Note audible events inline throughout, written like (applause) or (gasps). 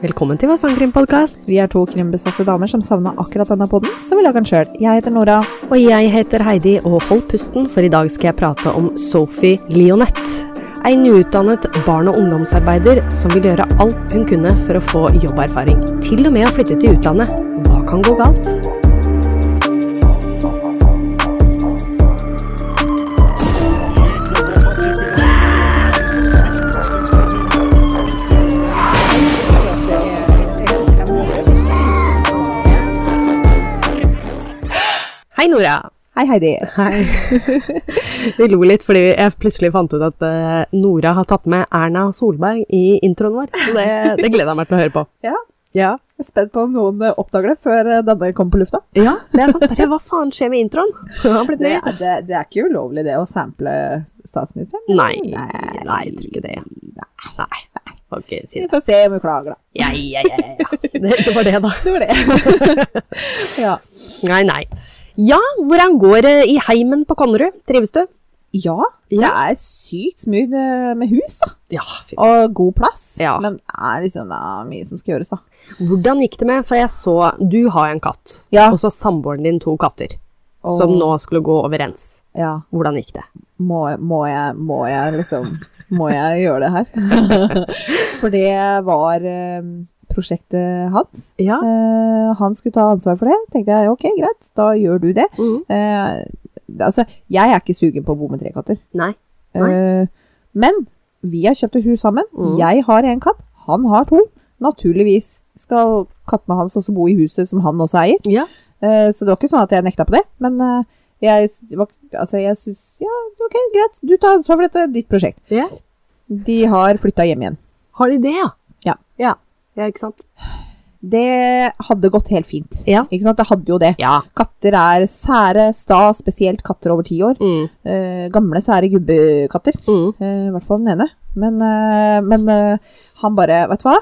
Velkommen til vår sangkrimpodkast. Vi er to krimbesatte damer som savna akkurat denne podden, så vi lager den sjøl. Jeg heter Nora. Og jeg heter Heidi, og hold pusten, for i dag skal jeg prate om Sophie Leonette. Ei nyutdannet barn- og ungdomsarbeider som vil gjøre alt hun kunne for å få jobberfaring. Til og med å flytte til utlandet. Hva kan gå galt? Hei, Nora. Hei, Heidi. Hei. (laughs) Vi lo litt fordi jeg plutselig fant ut at eh, Nora har tatt med Erna Solberg i introen vår. Så det, det gleder jeg meg til å høre på. (laughs) Ja. Ja. Jeg er spent på om noen eh, oppdager det før eh, denne kommer på lufta. ja, det er sant. Bare, hva faen skjer med introen? (laughs) Det, Det, det, det er ikke ulovlig det å sample statsministeren? Nei, nei, jeg tror ikke det. Nei, nei. Okay, si Vi får se om hun klager, da. Ja, ja, ja, ja. Det, det var det, da. Det var det. ja. Nei, nei. Ja, hvordan går det i heimen på Konnerud? Trives du? ja, det er sykt smooth eh, med hus, da. Ja, Og god plass. Ja. Men det er liksom det er mye som skal gjøres, da. Hvordan gikk det med, for jeg så, du har en katt, Ja. og så samboeren din to katter, Og- som nå skulle gå overens. Ja. Hvordan gikk det? må, må, jeg, må jeg liksom Må jeg gjøre det her? (laughs) For det var eh, prosjektet hans. Ja. Uh, han skulle ta ansvar for det. Tenkte jeg ok, greit, da gjør du det. Mm. Uh, altså, jeg er ikke sugen på å bo med tre katter. Nei. Uh, men vi har kjøpt et hus sammen. Mm. Jeg har en katt, han har to. Naturligvis skal kattene hans også bo i huset som han også eier. Ja. Så det var ikke sånn at jeg nekta på det. Men jeg, altså, jeg syns Ja, ok, greit, du tar ansvar for dette, ditt prosjekt. ja. De har flytta hjem igjen. Har de det, ja? Ja. Ikke sant? Det hadde gått helt fint. Ja. Ikke sant? Det hadde jo det. Ja. Katter er sære, sta, spesielt katter over ti år. Mm. Eh, gamle, sære gubbekatter. Mm. Eh, I hvert fall den ene. Men, eh, men eh, han bare Vet du hva?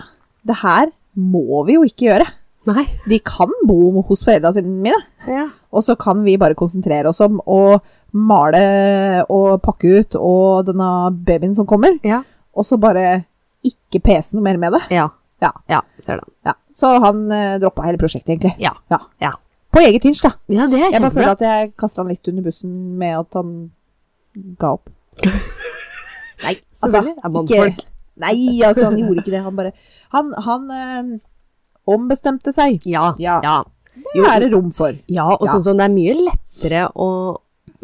Det her må vi jo ikke gjøre. Nei. De kan bo hos foreldrene mine. Ja. Og så kan vi bare konsentrere oss om å male og pakke ut og denne babyen som kommer. Ja. Og så bare ikke pese noe mer med det. Ja. Ja. ja. Ser den. Ja. Så han eh, droppa hele prosjektet, egentlig. Ja. Ja. Ja. På eget hinsj, da. Ja, det er Jeg bare føler at jeg kasta han litt under bussen med at han ga opp. (laughs) Nei, altså. Er. Nei, altså, han gjorde ikke det. Han bare Han, han eh, ombestemte seg. Ja. Ja. Det er det rom for. Ja, og sånn som det er mye lettere å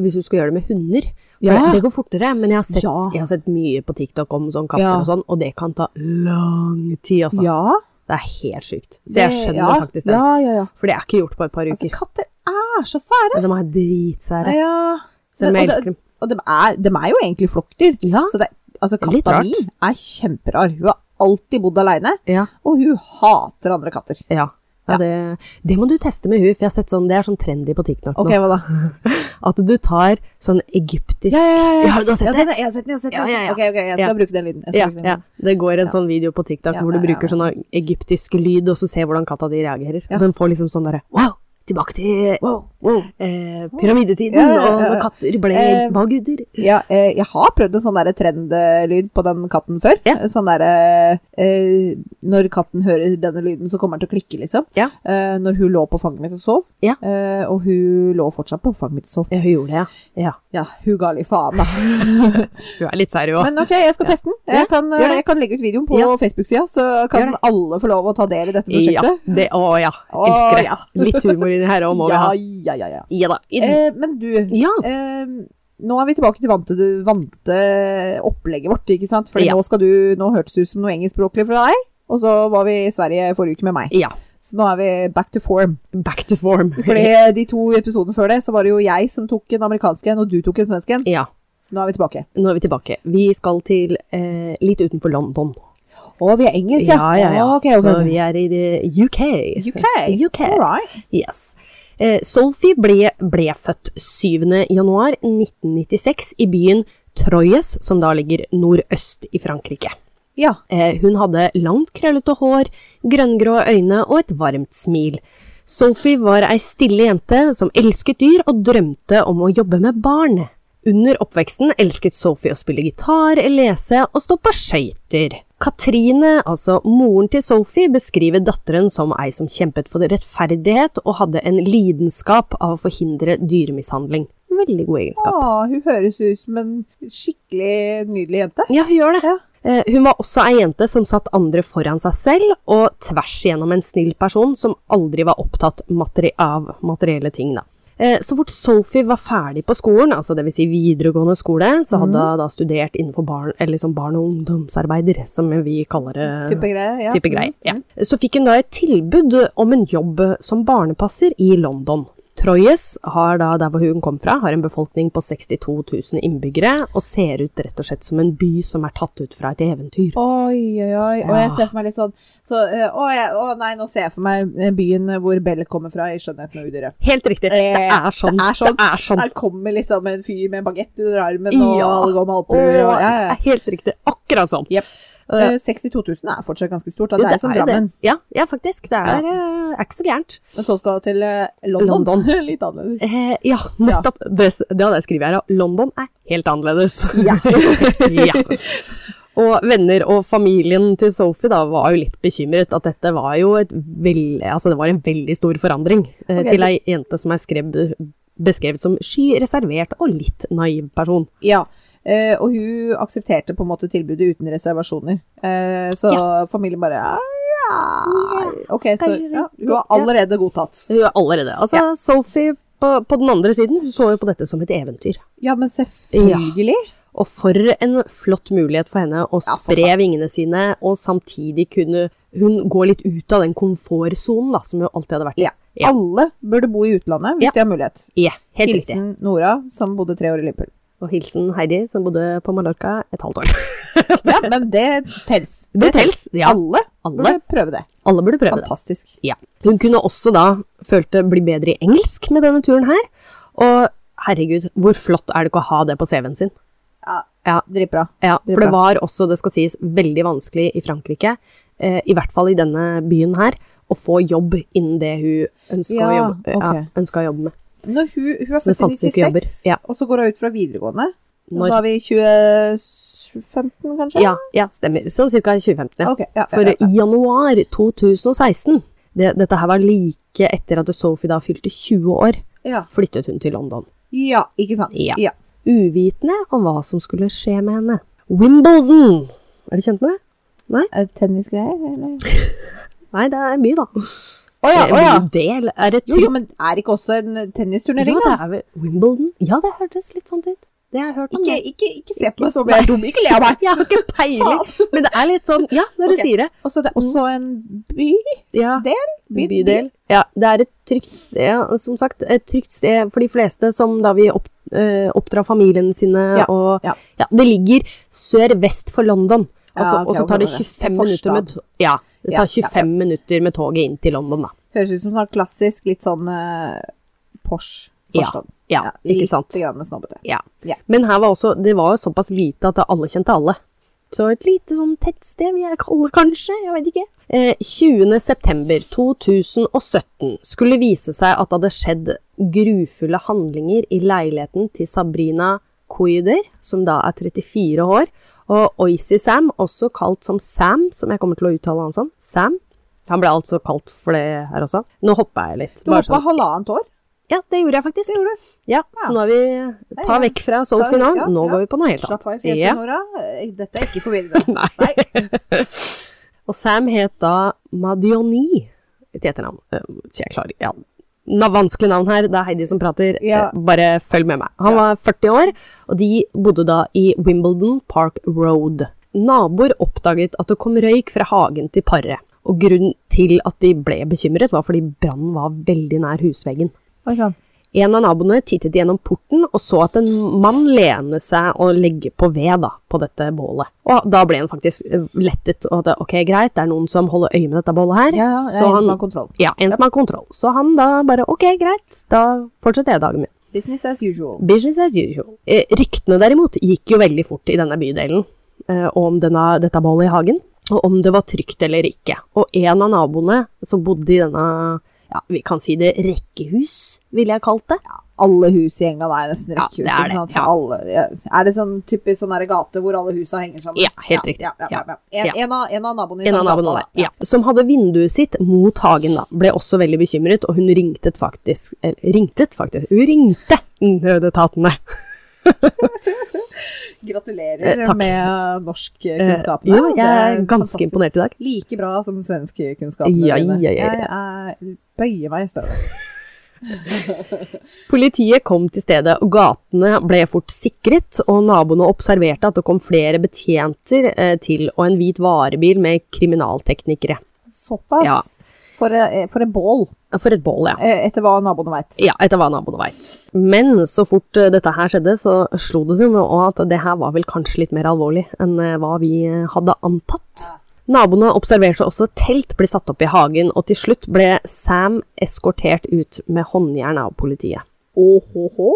Hvis du skal gjøre det med hunder. Ja. Det går fortere, men jeg har, sett, Ja. jeg har sett mye på TikTok om sånn katter Ja. og sånn, og det kan ta lang tid, altså. Ja. Det er helt sykt. Så jeg skjønner faktisk det. Ja, ja, ja. For det er ikke gjort på et par Altså, uker. katter er så sære. Men de er dritsære. Ja. Selv om jeg elsker dem. Og de er, de er jo egentlig flokkdyr. Så det, altså, katta mi er kjemperar. Hun har alltid bodd aleine, Ja. og hun hater andre katter. Ja. Ja det, det må du teste med hun, for jeg har sett sånn, det er sånn trendy på TikTok Ok, Okay, hva da? (laughs) At du tar sånn egyptisk Ja, ja, ja. Har du sett det? jeg har sett den. Jeg har sett den. Ja, ja, ja. Ok, ok, jeg skal Ja. bruke den lyden. Ja, den ja. Det går en sånn video på TikTok hvor du bruker sånn egyptisk lyd, og så ser hvordan katta di reagerer. Den får liksom sånn derre Wow! Tilbake til Wow, wow. eh, pyramidetiden, Ja, ja, ja, og katter ble Eh, maguder. Ja, eh, jeg har prøvd en sånn trendlyd på den katten før. Ja. Sånn derre eh, Når katten hører denne lyden, så kommer den til å klikke, liksom. Ja. Eh, når hun lå på fanget mitt og sov. Ja. Eh, og hun lå fortsatt på fanget mitt og sov. Ja, hun gjorde det, ja. ja. Ja, hun ga litt faen, da. (laughs) Hun er litt sær, hun òg. Men ok, jeg skal teste den. Ja, Jeg kan, jeg kan legge ut videoen på Ja. Facebook-sida, så kan alle få lov å ta del i dette Ja, prosjektet. det, å ja. Elsker det. ja. Litt humor inni her òg må vi (laughs) ja, ha. Ja, ja, ja. Da. Eh, men du, ja. eh, nå er vi tilbake til vante, vante opplegget vårt, ikke sant? For Ja. nå skal du, nå hørtes det ut som noe engelskspråklig fra deg, og så var vi i Sverige forrige uke med meg. ja. Så nå er vi back to form. Back to form. (laughs) Fordi de to episodene før det, så var det jo jeg som tok en amerikansk en, og du tok en svensk en. Ja. Nå er vi tilbake. Nå er vi tilbake. Vi skal til eh, litt utenfor London. Å, vi er engelsk, ja. Ja, ja, ja. Okay, okay. Så vi er i UK. UK. UK. All right. Yes. Eh, Sophie ble, ble født 7. januar 1996 i byen Troyes, som da ligger nordøst i Frankrike. Ja. Eh, hun hadde langt, krøllete hår, grønngrå øyne og et varmt smil. Sophie var ei stille jente som elsket dyr og drømte om å jobbe med barn. Under oppveksten elsket Sophie å spille gitar, lese og stå på skøyter. Katrine, altså moren til Sophie, beskriver datteren som ei som kjempet for rettferdighet og hadde en lidenskap av å forhindre dyremishandling. Veldig god egenskap. Å, hun høres ut som en skikkelig nydelig jente. Ja, hun gjør det. Ja. Eh, Hun var også ei jente som satt andre foran seg selv, og tvers igjennom en snill person som aldri var opptatt materi av materielle ting, da. Eh, Så fort Sophie var ferdig på skolen, altså dvs. Si videregående skole, så hadde hun da studert innenfor barn, eller som barne- og ungdomsarbeider, som vi kaller det. Type greier. Ja. type greier. Ja. Så fikk hun da et tilbud om en jobb som barnepasser i London. Troyes har da, der hvor hun kom fra, har en befolkning på 62 000 innbyggere, og ser ut rett og slett som en by som er tatt ut fra et eventyr. Oi, oi, oi. Og jeg ser for meg litt sånn så, å, jeg, å nei, nå ser jeg for meg byen hvor Bell kommer fra i 'Skjønnheten og udyret'. Helt riktig. Det Eh, er sånn. det er sånn. Det er sånn. Der kommer liksom en fyr med en bagett under armen, og Ja. alle går med og- Ja, ja, ja. helt riktig. Akkurat sånn. Jep. Eh, Eh, 62 000 er fortsatt ganske stort. Da. Det er som er Drammen. Ja, ja, faktisk. Det er, ja. er ikke så gærent. Men så skal du til eh, London. London. (laughs) Litt annerledes. Eh, ja, nettopp. Det, det hadde jeg skrevet her. London er helt annerledes. Ja. (laughs) ja. Og venner og familien til Sophie da var jo litt bekymret at dette var jo et veld, altså det var en veldig stor forandring eh, okay, til ei jente som er skrevet, beskrevet som sky, reservert og litt naiv person. Ja. Eh, og hun aksepterte på en måte tilbudet uten reservasjoner. Eh, så familien bare ja, ja. Ok, så ja, hun har allerede godtatt. Hun har allerede Altså, Sophie på, på den andre siden, hun så jo på dette som et eventyr. Ja, men selvfølgelig. Og for en flott mulighet for henne å Ja, spre vingene sine, og samtidig kunne hun gå litt ut av den komfortsonen som hun alltid hadde vært i. Ja. Ja. Alle burde bo i utlandet hvis Ja. de har mulighet. Ja, helt riktig. Hilsen Nora, som bodde tre år i Liverpool. Og hilsen Heidi, som bodde på Mallorca et halvt år. (laughs) Ja, men det tels. Det tels, ja. Alle, Alle. burde prøve det. Alle burde prøve det. Fantastisk. Ja. Hun kunne også da følte bli bedre i engelsk med denne turen her. Og herregud, hvor flott er det ikke å ha det på CV-en sin? Ja, Ja, Dritbra. ja, for det var også, det skal sies, veldig vanskelig i Frankrike, eh, i hvert fall i denne byen her, å få jobb innen det hun ønska å, okay. ja, å jobbe med. Når hun, hun er født i fantes ikke jobber. 96, Ja. og så går hun ut fra videregående. Når? Da er vi i 2015, kanskje? Ja, ja, stemmer. Sånn ca. 2015, ja. Okay, ja, For i januar 2016, det, dette her var like etter at Sophie da fylte 20 år, flyttet hun til London. ja, ikke sant? Ja. Uvitende om hva som skulle skje med henne. Wimbledon! Er du kjent med det? Det Tennisgreier, eller? (laughs) Nei, det er en by, da. Å ja, å ja. Del, Er det Jo, jo, men er ikke også en tennisturnering, Jo, det da? er vel Wimbledon? Ja, det hørtes litt sånn ut. Det har jeg hørt om. Ikke, ikke, ikke se på meg som jeg er dum. Ikke le av meg. (laughs) Jeg har ikke peiling, (laughs) men det er litt sånn Ja, når okay. du sier det. Og så det er også en by? Ja. Del? By- Bydel. Ja, det er et trygt sted, som sagt, et trygt sted for de fleste som da vil opp, øh, oppdra familiene sine, Ja, og ja. det ligger sør-vest for London. Ja, Altså, og så tar det ok, ok. 25 minutter med. Ja, det tar tar ja, 25 minutter med toget inn til London, da. Høres ut som sånn klassisk, litt sånn uh, Porsche Ja, forstand. ja, ikke sant. Litt snobbete. Ja. Ja. Men her var også, det var jo såpass lite at alle kjente alle. Så et lite sånn tettsted vil jeg kalle kanskje, jeg vet ikke. Eh, 20. september 2017 skulle vise seg at det hadde skjedd grufulle handlinger i leiligheten til Sabrina Koyder, som da er 34 år, og Oisi Sam, også kalt som Sam, som jeg kommer til å uttale han som, Sam. Han ble altså kalt for det her også. Nå hoppa jeg litt. Du hoppa sånn. halvannet år? Ja, det gjorde jeg faktisk. Det gjorde du. Ja, Ja. så nå er vi Ta vekk fra Sophie nå. ja, Nå går vi på noe helt annet. Slapp av i fjeset, Ja. Nora. Eh, Dette er ikke forvirrende. (laughs) Nei. (laughs) Og Sam het da Madioni Et etternavn. Eh, Ikke jeg klarer ja. Vanskelig navn her, det er Heidi som prater. Ja. Eh, Bare følg med meg. Han Ja. var 40 år, og de bodde da i Wimbledon Park Road. Naboer oppdaget at det kom røyk fra hagen til paret. Og grunnen til at de ble bekymret, var fordi brannen var veldig nær husveggen. Oi sann. En av naboene tittet gjennom porten og så at en mann lene seg og legge på ved da, på dette bålet. Og da ble han faktisk eh, lettet, og det, ok, greit, det er noen som holder øye med dette bålet her. Ja, ja, en som har kontroll. Ja, en som har kontroll. Så han da bare, ok, greit, da fortsetter jeg dagen min. Business as usual. Business as usual. Eh, ryktene derimot gikk jo veldig fort i denne bydelen eh, om denne, dette bålet i hagen, og om det var trygt eller ikke. Og en av naboene som bodde i denne, ja, vi kan si det rekkehus, ville jeg kalt det, alle hus i England er nesten rekkehus. Ja, det er det, ja. Alle, ja. Er det sånn typisk sånn gate hvor alle husa henger sammen? Ja, helt riktig. Ja, ja, ja, ja. Ja. En, en, av, en av naboene i En av naboene gata, der, ja. som hadde vinduet sitt mot hagen, da, ble også veldig bekymret, og hun ringte faktisk Eller ringtet, faktisk. Hun ringte nødetatene. (laughs) Gratulerer Eh, takk. med norskkunnskapene. jo, jeg er ganske imponert i dag. Like bra som svenskkunnskapene Ja, dine. ja, ja, ja. Jeg er bøyer meg i støvet. (laughs) Politiet kom til stedet, og gatene ble fort sikret, og naboene observerte at det kom flere betjenter eh, til, og en hvit varebil med kriminalteknikere. Såpass. Ja. For, for et bål, For et bål, ja. eh, etter hva naboene veit. Ja, etter hva naboene veit. Men så fort eh, dette her skjedde, så slo det dem med at det her var vel kanskje litt mer alvorlig enn eh, hva vi hadde antatt. Naboene observerte også telt bli satt opp i hagen, og til slutt ble Sam eskortert ut med håndjern av politiet. Åhåhå.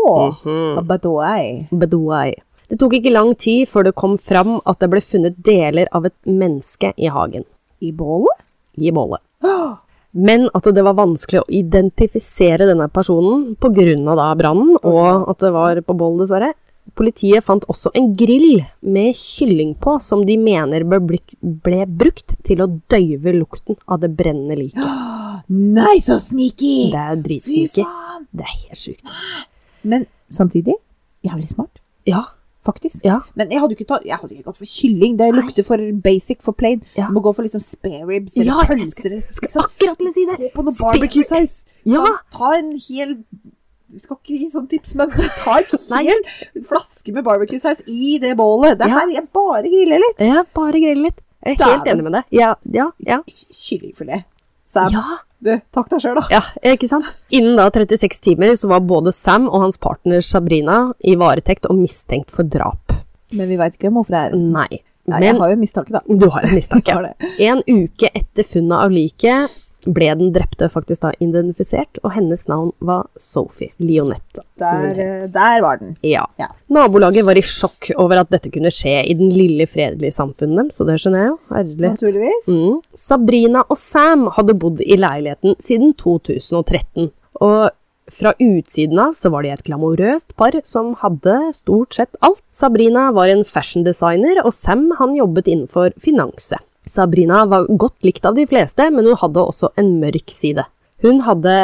Mhm. Abadoei. Bedouai. Det tok ikke lang tid før det kom fram at det ble funnet deler av et menneske i hagen, I bålet? i bålet. (gasps) Men at det var vanskelig å identifisere denne personen pga. da brannen, og at det var på bål, dessverre. Politiet fant også en grill med kylling på, som de mener ble, ble brukt til å døyve lukten av det brennende liket. (gasps) Nei, så sneaky! Det er faen! Det er helt sjukt. Men samtidig jævlig smart, Ja, faktisk. ja. Men jeg hadde ikke, tatt, jeg hadde ikke gått for kylling. Det lukter for basic, for plain. Ja. Du må gå for liksom spare ribs eller Ja, jeg pølser. Jeg Skal ikke sant? akkurat til å si det! Gå på noe barbecue saus. Ja. Ta, en hel Vi skal ikke gi sånn tips, men ta en (laughs) hel flaske med barbecue-saus i det bålet. Det her jeg bare griller litt. Ja, bare griller litt. Jeg er helt enig med deg. Ja, ja, ja. Kyllingfilet. Sam, Ja, du, takk deg sjøl, da. ja, ikke sant? Innen da 36 timer så var både Sam og hans partner Sabrina i varetekt og mistenkt for drap. Men vi veit ikke hvem det er. Nei, Nei, men jeg har jo mistanke, da. du har en mistanke. En uke etter funnet av liket ble den drepte faktisk da identifisert, og hennes navn var Sophie Lionette. Der, eh, der var den. Ja. Ja. Nabolaget var i sjokk over at dette kunne skje i den lille, fredelige samfunnet deres, så det skjønner jeg jo. Herlighet. Naturligvis. Mm. Sabrina og Sam hadde bodd i leiligheten siden 2013, og fra utsiden av så var de et glamorøst par som hadde stort sett alt. Sabrina var en fashion designer, og Sam han jobbet innenfor finanse. Sabrina var godt likt av de fleste, men hun hadde også en mørk side. Hun hadde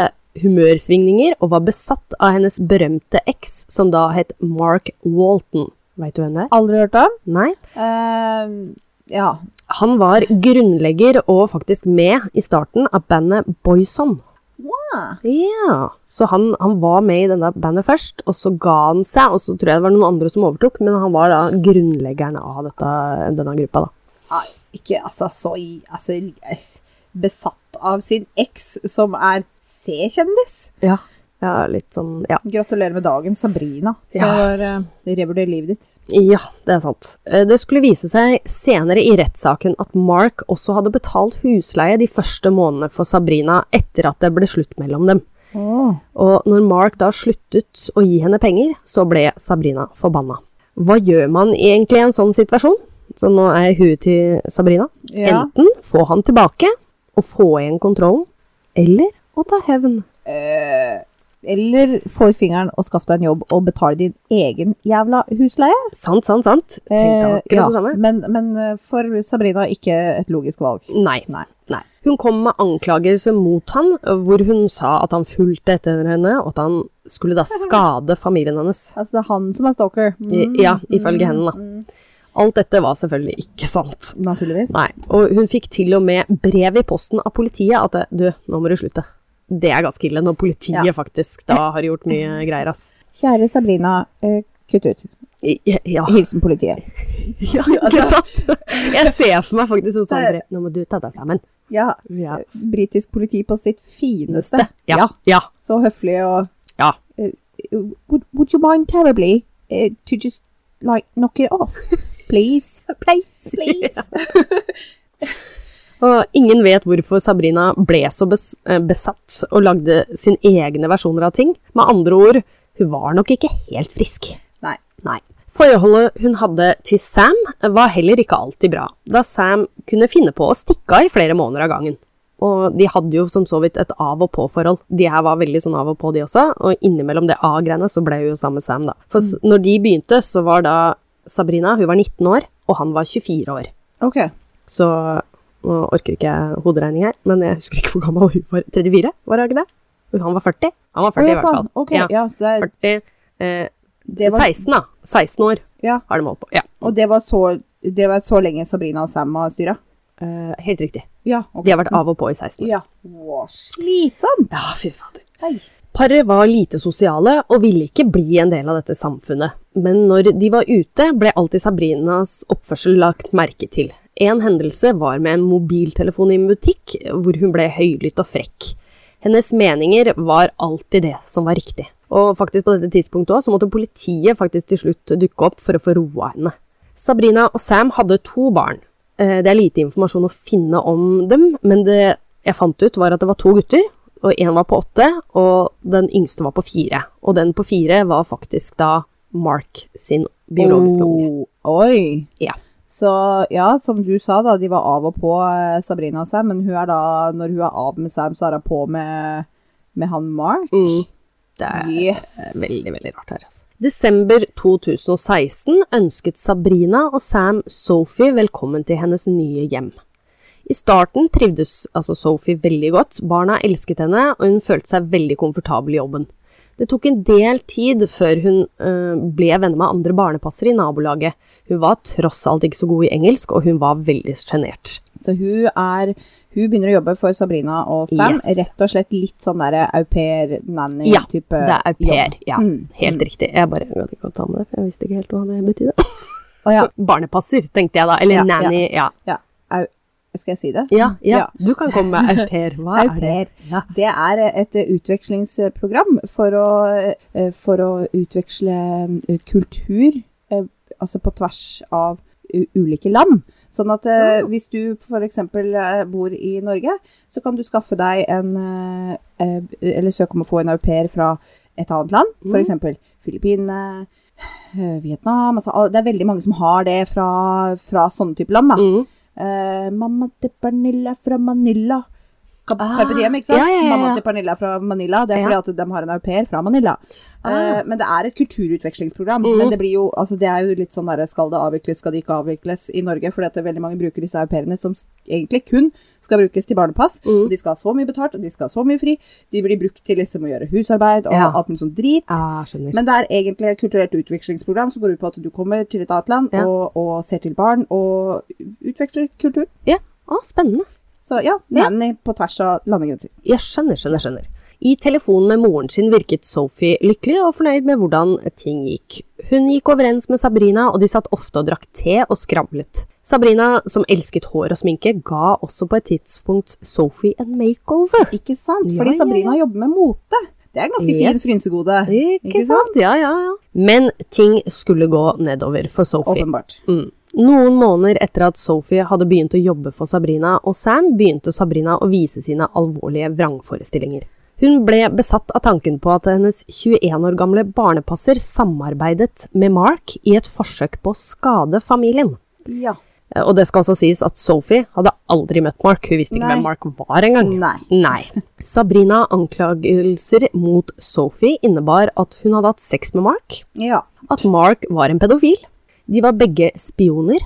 humørsvingninger og var besatt av hennes berømte eks, som da het Mark Walton. Veit du hvem det er? Aldri hørt om. Nei? Uh, ja. Han var grunnlegger og faktisk med i starten av bandet Boyson. Wow. Ja, så han, han var med i denne bandet først, og så ga han seg, og så tror jeg det var noen andre som overtok, men han var da grunnleggeren av dette, denne gruppa, da. Nei, ikke altså så i Altså eh, besatt av sin eks, som er C-kjendis. Ja, ja litt sånn, ja. Gratulerer med dagen, Sabrina. Ja. Det var uh, Revurder livet ditt. Ja, det er sant. Eh, Det skulle vise seg senere i rettssaken at Mark også hadde betalt husleie de første månedene for Sabrina etter at det ble slutt mellom dem. Og når Mark da sluttet å gi henne penger, så ble Sabrina forbanna. Hva gjør man egentlig i en sånn situasjon? Så nå er huet til Sabrina. Ja. Enten få han tilbake og få igjen kontrollen, eller å ta hevn. Eh, eller få i fingeren og skaff deg en jobb og betale din egen jævla husleie. Sant, sant, sant. Tenkte Eh, ja, det samme. Men, men eh, for Sabrina ikke et logisk valg. Nei. Nei. Nei. Hun kom med anklagelser mot han, hvor hun sa at han fulgte etter henne, og at han skulle da (laughs) skade familien hennes. Altså, det er han som er stalker. I- Ja, ifølge henne, da. Alt dette var selvfølgelig ikke sant. Naturligvis. Nei, og hun fikk til og med brev i posten av politiet at du, nå må du slutte. Det er ganske ille når politiet Ja. faktisk da har gjort mye greier, ass. Kjære Sabrina, eh, kutt ut. Ja, Hilsen politiet. (laughs) ja ikke sant? Jeg ser for meg faktisk en sånn brev. Nå må du ta deg sammen. Ja, Ja. britisk politi på sitt fineste. Ja, ja, Så høflig og ja. would, would you mind terribly uh, to just like knock it off, (laughs) (laughs) please? Please. (laughs) Please. (laughs) Og ingen vet hvorfor Sabrina ble så eh, besatt og lagde sine egne versjoner av ting. Med andre ord, hun var nok ikke helt frisk. Nei. Nei. Forholdet hun hadde til Sam var heller ikke alltid bra, da Sam kunne finne på å stikke av i flere måneder av gangen. Og de hadde jo som så vidt et av og på-forhold. De her var veldig sånn av og på, de også. Og innimellom det A-greiene så ble hun jo sammen med Sam, da. For når de begynte, så var da Sabrina hun var 19 år, og han var 24 år. Ok. Så nå orker ikke jeg hoderegning her, men jeg husker ikke hvor gammel hun var. 34, var hun ikke det? Han var 40. Han var 40 Å, i hvert fall. Okay. Ja. ja, så er- 40, eh, det var, 16 da. 16 år ja, har de holdt på. Ja, og det var, så, det var så lenge Sabrina og Sam har styra? eh, helt riktig. Ja. ok. De har vært av og på i 16 år. Ja. Wow, slitsomt! Ja, fy fader. Hei. Paret var lite sosiale og ville ikke bli en del av dette samfunnet, men når de var ute, ble alltid Sabrinas oppførsel lagt merke til. En hendelse var med en mobiltelefon i en butikk, hvor hun ble høylytt og frekk. Hennes meninger var alltid det som var riktig. Og faktisk på dette tidspunktet også, så måtte politiet faktisk til slutt dukke opp for å få roa henne. Sabrina og Sam hadde to barn. Eh, Det er lite informasjon å finne om dem, men det jeg fant ut var at det var to gutter, og en var på åtte, og den yngste var på fire. Og den på fire var faktisk da Mark sin biologiske unge. Oh, oi. Ja. Så ja, som du sa da, de var av og på eh, Sabrina og Sam, men hun er da, når hun er av med Sam, så er hun på med, med han Mark. Mm. Det er Yes. veldig, veldig rart her, altså. Desember 2016 ønsket Sabrina og Sam Sophie velkommen til hennes nye hjem. I starten trivdes altså Sophie veldig godt, barna elsket henne, og hun følte seg veldig komfortabel i jobben. Det tok en del tid før hun øh, ble venner med andre barnepassere i nabolaget. Hun var tross alt ikke så god i engelsk, og hun var veldig sjenert. Så hun er Hun begynner å jobbe for Sabrina og Sam. Yes. Rett og slett litt sånn derre au pair-nanny-type Ja, Det er au pair, ja. Mm. Helt riktig. Jeg bare gadd ikke å ta med det, for jeg visste ikke helt hva det betydde. Oh, ja. (laughs) Barnepasser, tenkte jeg da. Eller Ja, ja. nanny, ja. ja. Skal jeg si det? Ja, ja. Du kan komme med au pair. Hva er det? (laughs) Ja. Det er et utvekslingsprogram for å, eh, for å utveksle eh, kultur, eh, altså på tvers av ulike land. Sånn at eh, hvis du f.eks. bor i Norge, så kan du skaffe deg en eh, Eller søke om å få en au pair fra et annet land, f.eks. Mm. Filippinene, Vietnam altså, Det er veldig mange som har det fra, fra sånne type land. da. Mm. Eh, mamma til Pernilla fra Manila. Ah, Carpe Diem, ikke sant? ja, ja, ja. Mamma til Pernilla fra Manila. Det er fordi at de har en au pair fra Manila. Eh, men det er et kulturutvekslingsprogram. Mhm. Men det blir jo, altså det er jo litt sånn derre skal det avvikles, skal det ikke avvikles i Norge? Fordi at det er veldig mange bruker disse au pairene som egentlig kun skal brukes til barnepass. Mm. De skal ha så mye betalt, og de skal ha så mye fri. De blir brukt til liksom å gjøre husarbeid og alt mulig sånn drit. Ah. Men det er egentlig et kulturelt utvekslingsprogram som går ut på at du kommer til et annet land og, og ser til barn og utveksler kultur. ja, ah, spennende. Så ja, Ja. nanny på tvers av landegrenser. Jeg skjønner, skjønner, skjønner. I telefonen med moren sin virket Sophie lykkelig og fornøyd med hvordan ting gikk. Hun gikk overens med Sabrina, og de satt ofte og drakk te og skravlet. Sabrina, som elsket hår og sminke, ga også på et tidspunkt Sophie en makeover. Ikke sant? Ja, Fordi ja, Sabrina jobber med mote. Det er en ganske Yes. fin frynsegode. Ikke sant? Ja, ja, ja. Men ting skulle gå nedover for Sophie. Åpenbart. Mm. Noen måneder etter at Sophie hadde begynt å jobbe for Sabrina og Sam, begynte Sabrina å vise sine alvorlige vrangforestillinger. Hun ble besatt av tanken på at hennes 21 år gamle barnepasser samarbeidet med Mark i et forsøk på å skade familien. Ja. Eh, Og det skal også sies at Sophie hadde aldri møtt Mark, hun visste ikke Nei. hvem Mark var engang. Nei. (laughs) Nei. Sabrina anklagelser mot Sophie innebar at hun hadde hatt sex med Mark, Ja. at Mark var en pedofil. De var begge spioner,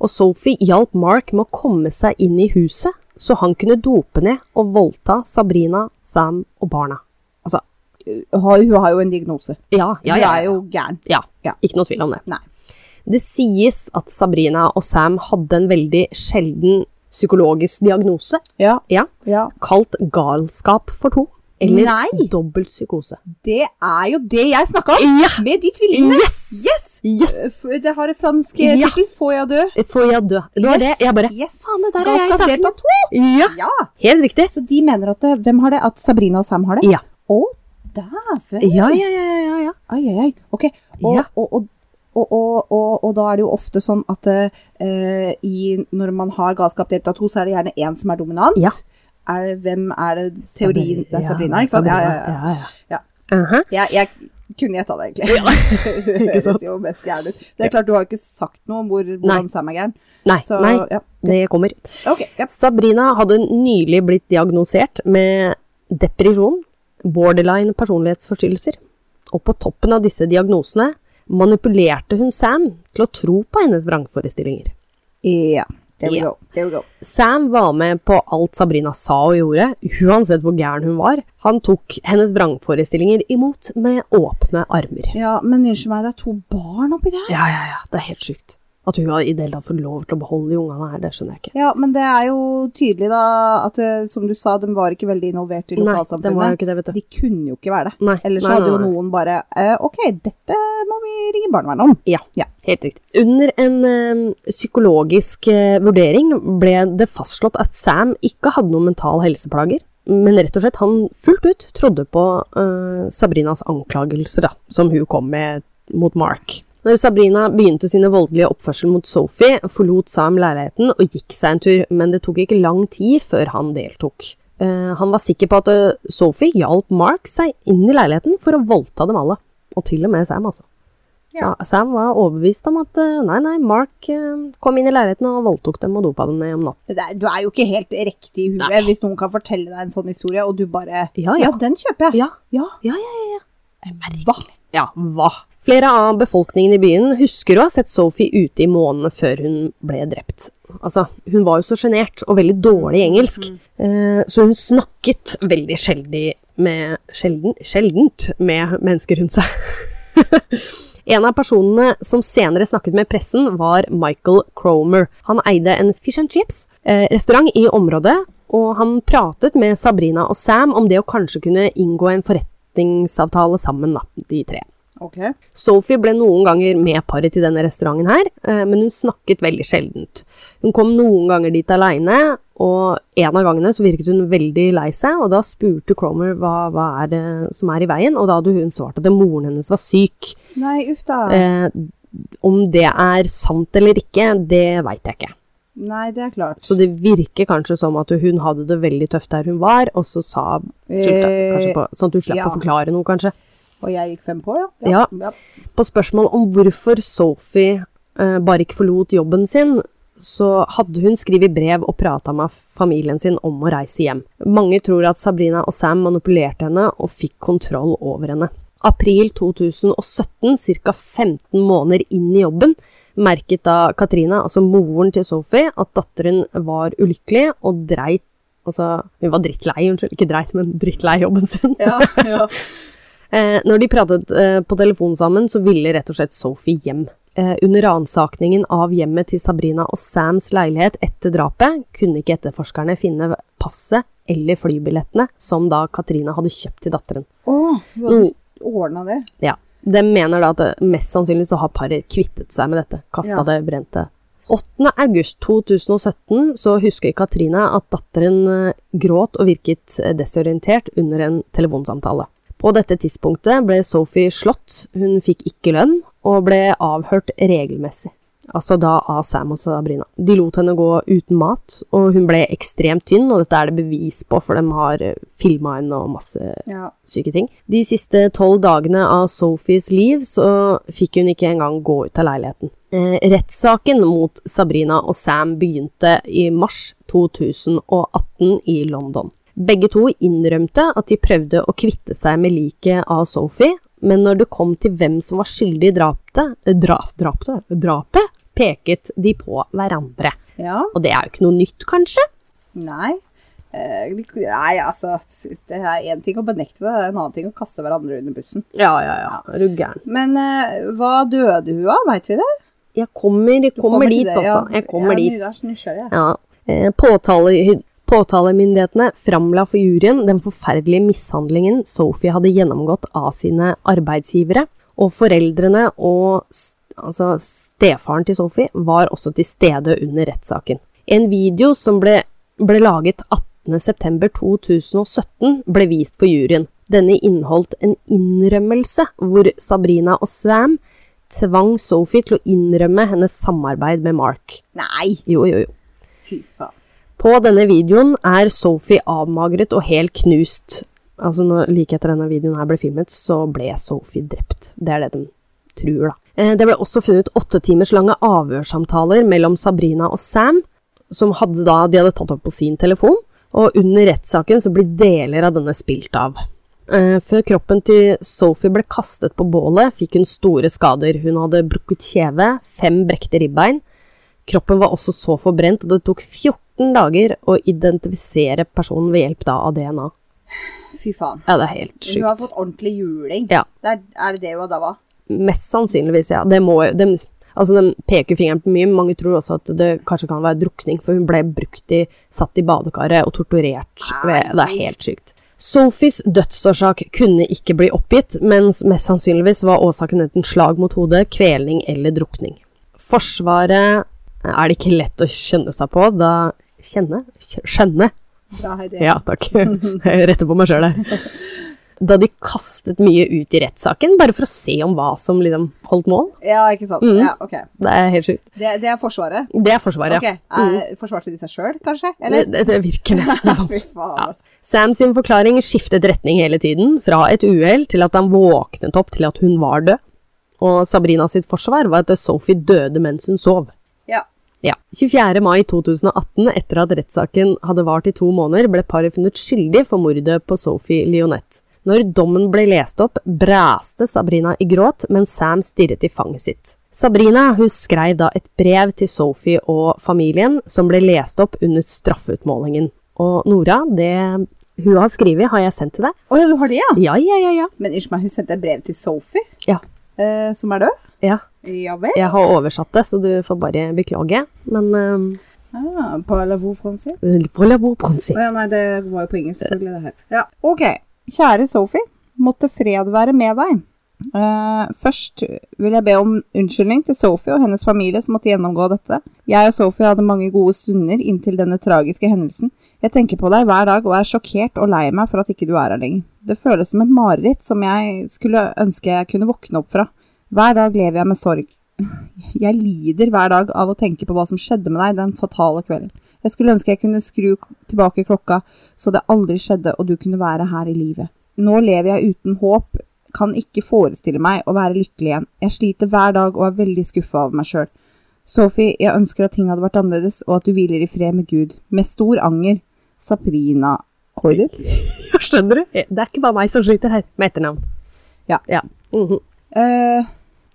og Sophie hjalp Mark med å komme seg inn i huset, så han kunne dope ned og voldta Sabrina, Sam og barna. Altså, Hun har jo en diagnose. ja, ja, Hun er jo gæren. ja. Ja. Ikke noe tvil om det. Nei. Det sies at Sabrina og Sam hadde en veldig sjelden psykologisk diagnose, Ja. ja, ja. kalt galskap for to, eller Nei. dobbelt psykose. Det er jo det jeg snakka om! Ja! Med de tvillingene! Yes! Yes! Yes! Det har et fransk Ja. tittel. Får jeg dø? Får jeg dø? Det var det. Jeg bare Yes. Faen, det der er jeg sagt. to! Ja, Ja! helt riktig. Så de mener at det, Hvem har det? At Sabrina og Sam har det? Ja. Å, dæven! Ja, ja, ja, ja, ja. Ai, ai, ai. Ok. Og, Ja. og, og, og, og, og, og da er det jo ofte sånn at uh, i, når man har galskap delt av to, så er det gjerne én som er dominant. Ja. Er, hvem er det teorien Det er Sabrina, ikke sant? Ja, ja, ja. ja, ja. Ja. Aha. Jeg, jeg, kunne gjetta det, egentlig. (laughs) det (laughs) høres jo mest gæren ut. Det er klart, du har jo ikke sagt noe om hvor, hvordan Sam er gæren. Nei, Så, nei, ja. det kommer. Okay, ja. Sabrina hadde nylig blitt diagnosert med depresjon, borderline personlighetsforstyrrelser. Og på toppen av disse diagnosene manipulerte hun Sam til å tro på hennes vrangforestillinger. Ja, there we Ja. go. There we go. Sam var med på alt Sabrina sa og gjorde, uansett hvor gæren hun var. Han tok hennes vrangforestillinger imot med åpne armer. Ja, men unnskyld meg, det er to barn oppi der. Ja, ja, ja, det er helt sykt. At hun i det hele tatt fått lov til å beholde de ungene her, det skjønner jeg ikke. Ja, men det er jo tydelig da at, eh, som du sa, de var ikke veldig involvert i lokalsamfunnet. Nei, det var jo ikke det, vet du. De kunne jo ikke være det. Nei, Ellers nei, så hadde jo noen bare eh, Ok, dette må vi ringe barnevernet om. Ja, Ja. helt riktig. Under en ø, psykologisk ø, vurdering ble det fastslått at Sam ikke hadde noen mental helseplager, men rett og slett han fullt ut trodde på eh, Sabrinas anklagelser, da, som hun kom med mot Mark. Når Sabrina begynte sine voldelige oppførsel mot Sophie, forlot Sam leiligheten og gikk seg en tur, men det tok ikke lang tid før han deltok. Uh, han var sikker på at eh, Sophie hjalp Mark seg inn i leiligheten for å voldta dem alle. Og til og med Sam, altså. Ja. Ja, Sam var overbevist om at eh, nei, nei, Mark kom inn i leiligheten og voldtok dem og dopa dem ned om natten. Du er jo ikke helt riktig i huet Nei. hvis noen kan fortelle deg en sånn historie, og du bare Ja, ja. den kjøper jeg. Ja, Ja. ja, ja. ja, ja. Hva? Ja, hva? Flere av befolkningen i byen husker å ha sett Sophie ute i månedene før hun ble drept. Altså, hun var jo så sjenert og veldig dårlig i engelsk, mm. så hun snakket veldig sjelden med sjelden, sjeldent med mennesker rundt seg. (laughs) En av personene som senere snakket med pressen, var Michael Cromer. Han eide en fish and chips-restaurant i området, og han pratet med Sabrina og Sam om det å kanskje kunne inngå en forretningsavtale sammen, da, de tre. Ok. Sophie ble noen ganger med paret til denne restauranten her, eh, men hun snakket veldig sjeldent. Hun kom noen ganger dit aleine, og en av gangene så virket hun veldig lei seg, og da spurte Cromer hva, hva er det som er i veien, og da hadde hun svart at moren hennes var syk. Nei, uff da. Eh, om det er sant eller ikke, det veit jeg ikke. Nei, det er klart. Så det virker kanskje som at hun hadde det veldig tøft der hun var, og så sa skyldte kanskje på, Sånn at hun slapp ja. å forklare noe, kanskje. Og jeg gikk fem på, ja. Ja. På spørsmål om hvorfor Sophie eh, bare ikke forlot jobben sin, så hadde hun skrevet brev og prata med familien sin om å reise hjem. Mange tror at Sabrina og Sam manipulerte henne og fikk kontroll over henne. April 2017, ca. 15 måneder inn i jobben, merket da Katrina, altså moren til Sophie, at datteren var ulykkelig og dreit Altså, hun var drittlei, unnskyld, ikke dreit, men drittlei jobben sin. Ja, ja. (laughs) Eh, når de pratet eh, på telefon sammen, så ville rett og slett Sophie hjem. Eh, under ransakingen av hjemmet til Sabrina og Sams leilighet etter drapet, kunne ikke etterforskerne finne passet eller flybillettene som da Katrina hadde kjøpt til datteren. Å, du hadde ordna det. Ja. De mener da at mest sannsynlig så har paret kvittet seg med dette, kasta Ja. det brente. 8. august 2017 så husker Katrina at datteren eh, gråt og virket eh, desorientert under en telefonsamtale. På dette tidspunktet ble Sophie slått, hun fikk ikke lønn, og ble avhørt regelmessig. Altså da av Sam og Sabrina. De lot henne gå uten mat, og hun ble ekstremt tynn, og dette er det bevis på, for de har filma henne og masse Ja. syke ting. De siste tolv dagene av Sophies liv så fikk hun ikke engang gå ut av leiligheten. Eh, rettssaken mot Sabrina og Sam begynte i mars 2018 i London. Begge to innrømte at de prøvde å kvitte seg med liket av Sophie, men når det kom til hvem som var skyldig i drapet, eh, dra, drapet, drapet, peket de på hverandre. ja. Og det er jo ikke noe nytt, kanskje? Nei. Eh, nei, altså Det er én ting å benekte det, det er en annen ting å kaste hverandre under bussen. Ja, ja, ja. Er du gæren? Men eh, hva døde hun av, veit vi det? Jeg kommer, jeg kommer, kommer, dit, det, altså. Jeg kommer jeg dit. er nysgjerrig. Ja. Eh, Påtale, påtalemyndighetene framla for juryen den forferdelige mishandlingen Sophie hadde gjennomgått av sine arbeidsgivere, og foreldrene og altså stefaren til Sophie var også til stede under rettssaken. En video som ble, ble laget 18.9.2017 ble vist for juryen. Denne inneholdt en innrømmelse hvor Sabrina og Sam tvang Sophie til å innrømme hennes samarbeid med Mark. Nei, Jo, jo, jo. fy faen. På denne videoen er Sophie avmagret og helt knust. Altså når, like etter denne videoen her ble filmet, så ble Sophie drept. Det er det de tror, da. Eh, det ble også funnet åtte timers lange avhørssamtaler mellom Sabrina og Sam, som hadde da, de hadde tatt opp på sin telefon, og under rettssaken så blir deler av denne spilt av. Eh, Før kroppen til Sophie ble kastet på bålet, fikk hun store skader. Hun hadde brukket kjeve, fem brekte ribbein. Kroppen var også så forbrent at det tok 14 dager å identifisere personen ved hjelp da av DNA. Fy faen. Ja, det er helt sykt. Hun har fått ordentlig juling. Ja. Det er, er det det hun da var? Mest sannsynligvis, ja. Det må jo de, Altså, den peker fingeren på mye, men mange tror også at det kanskje kan være drukning, for hun ble brukt i Satt i badekaret og torturert. Ved, det er helt sykt. Sophies dødsårsak kunne ikke bli oppgitt, men mest sannsynligvis var årsaken enten slag mot hodet, kvelning eller drukning. Forsvaret er det ikke lett å skjønne seg på, da Kjenne? Skjønne? Bra, Heidi. Ja, takk. Jeg retter på meg sjøl der. Da de kastet mye ut i rettssaken, bare for å se om hva som liksom holdt mål. Ja, ikke sant. Mm. Ja, ok. Det er helt sjukt. Det, det er Forsvaret. Det er Forsvaret, ja. ja. er, Forsvarte de seg sjøl, kanskje? Eller? det, det virker (laughs) nesten sånn. Fy faen. Sam sin forklaring skiftet retning hele tiden, fra et uhell til at han våknet opp til at hun var død. Og Sabrina sitt forsvar var at Sophie døde mens hun sov. Ja. Ja. 24. mai 2018, etter at rettssaken hadde vart i to måneder, ble paret funnet skyldig for mordet på Sophie Lionette. Når dommen ble lest opp, bræste Sabrina i gråt, mens Sam stirret i fanget sitt. Sabrina hun skrev da et brev til Sophie og familien, som ble lest opp under straffeutmålingen. Og Nora, det hun har skrevet, har jeg sendt til deg. Å ja, du har det, ja? Ja, ja, ja, ja. Men unnskyld meg, hun sendte et brev til Sophie, Ja, eh, som er død? ja. Ja? Jeg har oversatt det, så du får bare beklage. Men um, Ah, Parlez-vous français? Voulez-vous prononcer? Oh, ja, nei, det var jo på engelsk, selvfølgelig, det her. Ja, ok. Kjære Sophie, måtte fred være med deg. Eh, først vil jeg be om unnskyldning til Sophie og hennes familie som måtte gjennomgå dette. Jeg og Sophie hadde mange gode stunder inntil denne tragiske hendelsen. Jeg tenker på deg hver dag og er sjokkert og lei meg for at ikke du er her lenger. Det føles som et mareritt som jeg skulle ønske jeg kunne våkne opp fra. Hver dag lever jeg med sorg. (laughs) Jeg lider hver dag av å tenke på hva som skjedde med deg den fatale kvelden. Jeg skulle ønske jeg kunne skru tilbake klokka, så det aldri skjedde og du kunne være her i livet. Nå lever jeg uten håp, kan ikke forestille meg å være lykkelig igjen. Jeg sliter hver dag og er veldig skuffa over meg sjøl. Sophie, jeg ønsker at ting hadde vært annerledes, og at du hviler i fred med Gud. Med stor anger. Sabrina Korder? (laughs) Skjønner du? Det er ikke bare meg som sliter her med etternavn. Ja. ja. Mm -hmm. uh,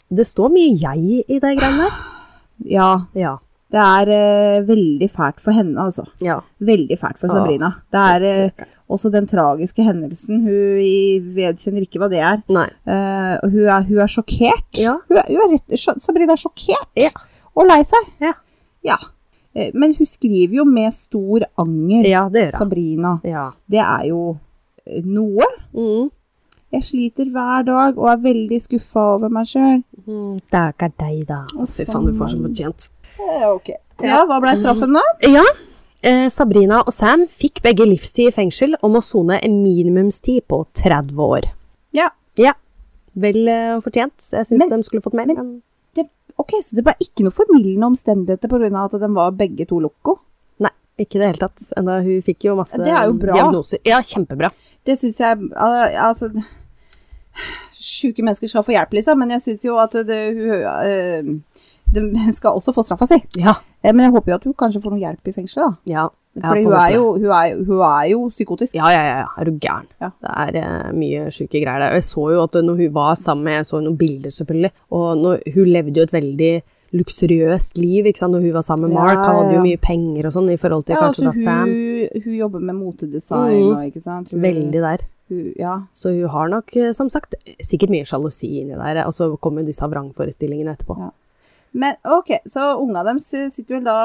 Det står mye jeg i de greiene der. ja, Ja. Det er eh, veldig fælt for henne, altså. ja. Veldig fælt for Sabrina. Det er eh, også den tragiske hendelsen. Hun vedkjenner ikke hva det er. Nei. Eh, og hun er, hun er sjokkert. Ja. Hun er, hun er rett, sj- Sabrina er sjokkert Ja. og lei seg. Ja. Ja. Eh, Men hun skriver jo med stor anger. Ja, det gjør jeg. Sabrina. Ja. Det er jo eh, noe. Mm. Jeg sliter hver dag og er veldig skuffa over meg sjøl. Mm, ikke deg, da. Fy faen, du får så fortjent. Ok. Ja, hva ble straffen, da? Ja. Eh, Sabrina og Sam fikk begge livstid i fengsel og må sone en minimumstid på 30 år. Ja. Ja. Vel eh, fortjent. Jeg syns de skulle fått mer. men- Men, Det, ok, Så det ble ikke noe formildende omstendigheter pga. at de var begge to loco? nei, ikke i det hele tatt. Enda hun fikk jo masse Det er jo bra. diagnoser. Ja, kjempebra. Det syns jeg al- Altså (sighs) Sjuke mennesker skal få hjelp, liksom, men jeg syns jo at det, hun øh, De skal også få straffa si. Ja. Eh, Men jeg håper jo at hun kanskje får noe hjelp i fengsel, da. Ja. Fordi hun hun, hun er jo psykotisk. Ja, ja, ja. Er du gæren? Ja. Det er eh, mye sjuke greier der. Og jeg så jo at når hun var sammen med Jeg så noen bilder, selvfølgelig. Og når, hun levde jo et veldig luksuriøst liv ikke sant? når hun var sammen med Mark. Han hadde jo mye penger og sånn i forhold til Ja, kanskje altså, da Sam. hun, hun jobber med motedesign mm. og ikke sant. Hun, Veldig der. Hun, ja. Så hun har nok, eh, som sagt, sikkert mye sjalusi inni der. Og så kommer jo disse vrangforestillingene etterpå. Ja. Men ok, så unga deres sitter vel da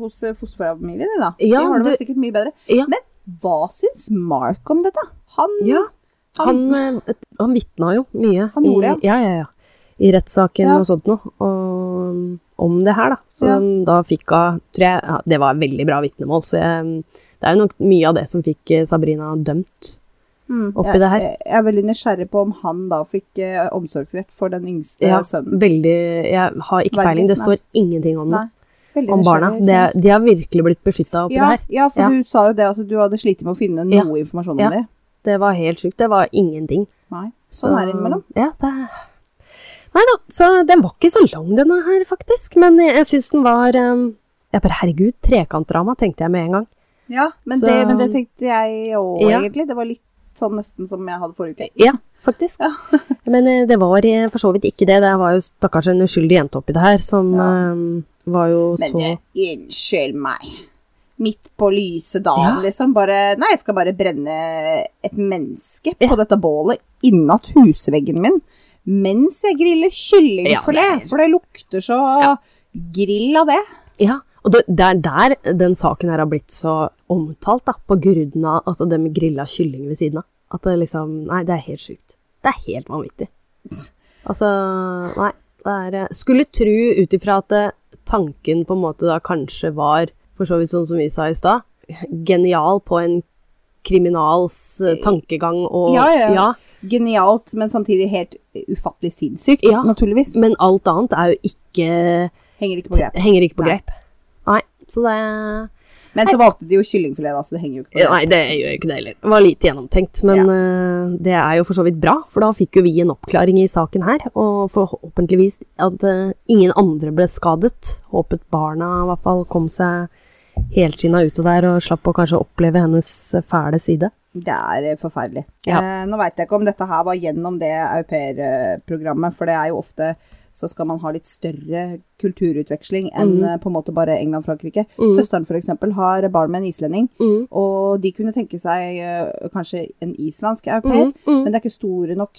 hos eh, fosterfamilien da? Ja, De har det du- sikkert mye bedre. Ja. Men hva syns Mark om dette? Han Ja, han, han, han vitna jo mye. Han gjorde i, ja. Ja, ja, I rettssaken Ja. og sånt noe. Og, om det her, da. Så Ja. da fikk hun Tror jeg ja, Det var veldig bra vitnemål, så jeg, det er jo nok mye av det som fikk eh, Sabrina dømt. Mm, oppi jeg, det her. Jeg, er veldig nysgjerrig på om han da fikk eh, omsorgsrett for den yngste Ja, sønnen. veldig Jeg har ikke peiling. Det står ingenting om det. Om barna. Det, de har virkelig blitt beskytta oppi ja, det her. ja, for Ja. du sa jo det at du hadde slitt med å finne noe informasjon Ja. om det. Det var helt sjukt. Det var ingenting. Nei, sånn er det innimellom. Ja, det Nei da, så den var ikke så lang denne her, faktisk. Men jeg, jeg syns den var um, Jeg bare herregud, trekantdrama, tenkte jeg med en gang. Ja, men, Så- det, men det tenkte jeg òg, egentlig. Det var litt sånn nesten som jeg hadde forrige uke. Ja, faktisk. (laughs) Men eh, det var eh, for så vidt ikke det. Det var jo stakkars en uskyldig jente oppi det her, som Ja. eh, var jo Men så Men unnskyld meg. Midt på lyse dagen, Ja. liksom. Bare Nei, jeg skal bare brenne et menneske på dette bålet innat husveggen min mens jeg griller kyllingfilet. Ja, det For det lukter så grill av det. Ja, og det, det er der den saken her har blitt så omtalt, da, på grunn av altså det med grilla kylling ved siden av. At det liksom Nei, det er helt sjukt. Det er helt vanvittig. Altså, nei. Det er eh, Skulle tru ut ifra at eh, tanken på en måte da kanskje var, for så vidt sånn som vi sa i stad, genial på en kriminals eh, tankegang og Ja, ja, ja. Genialt, men samtidig helt ufattelig sinnssykt, Ja, naturligvis. Men alt annet er jo ikke Henger ikke på greip. Henger ikke på Nei. Nei. Så det Men så valgte de jo kyllingfilet, da, så det henger jo ikke på Ja. Nei, det gjør jo ikke det heller. Det var lite gjennomtenkt. Men eh, det er jo for så vidt bra, for da fikk jo vi en oppklaring i saken her. Og forhåpentligvis at uh, ingen andre ble skadet. Håpet barna i hvert fall kom seg helskinna ut av der og slapp å kanskje oppleve hennes fæle side. Det er eh, forferdelig. Ja. Uh, nå veit jeg ikke om dette her var gjennom det aupairprogrammet, for det er jo ofte så skal man ha litt større kulturutveksling enn Mm. eh, på en måte bare England-Frankrike. Mm. Søsteren eksempel har barn med en islending, Mm. og de kunne tenke seg uh, kanskje en islandsk au pair, Mm, mm. men det er ikke store nok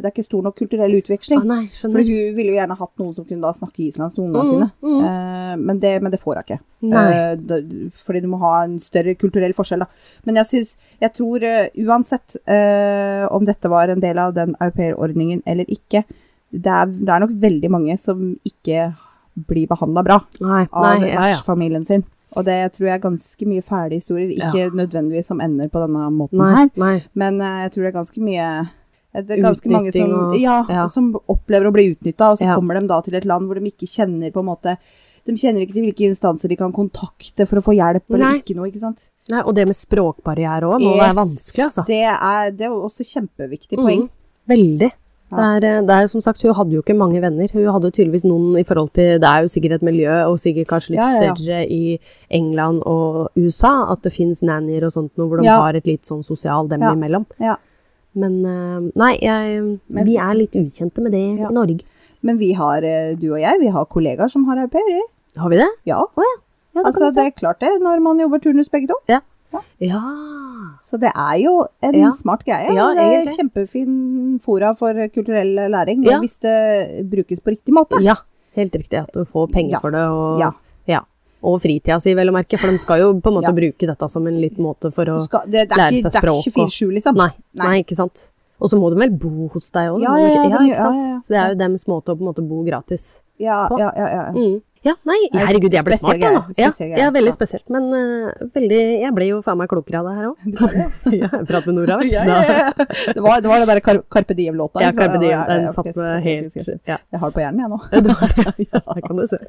det er ikke stor nok kulturell utveksling. Ah, nei, For hun ville jo gjerne hatt noen som kunne da snakke islandsk til ungene Mm, sine. Eh, men, det, men det får hun ikke. Uh, fordi du må ha en større kulturell forskjell, da. Men jeg syns Jeg tror uansett om dette var en del av den au pair-ordningen eller ikke, det er, det er nok veldig mange som ikke blir behandla bra Nei, av vertsfamilien ja, ja. sin. Og det tror jeg er ganske mye fæle historier. Ikke Ja. nødvendigvis som ender på denne måten Nei, her, nei. men eh, jeg tror det er ganske mye det er ganske mange som, og- ja, som opplever å bli utnytta, og så kommer de da til et land hvor de ikke kjenner på en måte De kjenner ikke til hvilke instanser de kan kontakte for å få hjelp, eller Nei. ikke noe, ikke sant. nei. Og det med språkbarriere òg må Yes. være vanskelig, altså. Det er, det er også kjempeviktig poeng. Mm, veldig. Ja. Det er, det er som sagt, Hun hadde jo ikke mange venner. Hun hadde tydeligvis noen i forhold til Det er jo sikkert et miljø, og sikkert kanskje litt Ja, ja, ja. større i England og USA, at det fins nannier og sånt noe, hvor de Ja. har et litt sånn sosial dem Ja. imellom. Ja. Men eh, nei, jeg, vi er litt ukjente med det Ja. i Norge. Men vi har, eh, du og jeg, vi har kollegaer som har au pair. Har vi det? Ja. Ja, det altså, det er klart det, når man jobber turnus begge to. Ja. Så det er jo en Ja. smart greie. Ja, det er egentlig. kjempefin fora for kulturell læring, Ja. hvis det brukes på riktig måte. ja. Helt riktig. At du får penger for det. Og, Ja. og fritida si, vel å merke. For de skal jo på en måte Ja. bruke dette som en liten måte for å skal, det, det lære ikke, seg det er ikke 24-7, liksom. Nei, Nei. nei. ikke sant. Og så må de vel bo hos deg òg? Ja, ja, ja, ikke sant? Så det er jo deres måte å på en måte bo gratis Ja, på. ja, ja, ja. Mm. Ja, nei, er herregud, jeg ble smart, nå. Ja, ja, veldig spesielt. Men uh, veldig Jeg ble jo faen meg klokere av det her òg. ja, (laughs) prat med Nora, vet du. Ja, ja. Det var, det var den der Car Carpe Diem-låta. Ja? Carpe Diem. Den satt med helt Jeg har det på hjernen, jeg nå. (laughs) Ja, det (laughs) kan du se.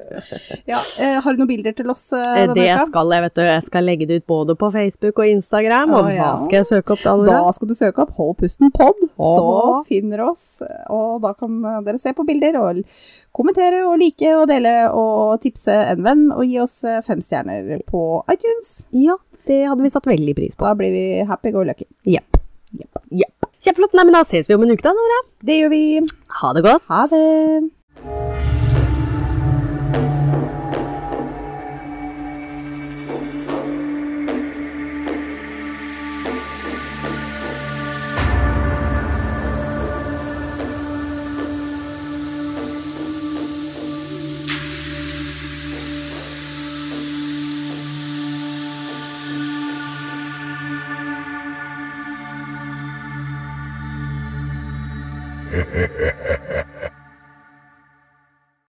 Ja, eh, har du noen bilder til oss eh, denne Det skal jeg, vet du. Jeg skal legge det ut både på Facebook og Instagram. Og hva skal jeg søke opp da, Nora? Da skal du søke opp Hold pusten pod, så finner oss. Og da kan dere se på bilder og kommentere og like og dele og tipse en venn og gi oss eh, fem stjerner på iTunes. Ja, det hadde vi satt veldig pris på. Da blir vi happy go lucky. Jepp. Yep. Yep. Kjempeflott. Nei, men da ses vi om en uke da, Nora. Det gjør vi. Ha det godt. Ha det.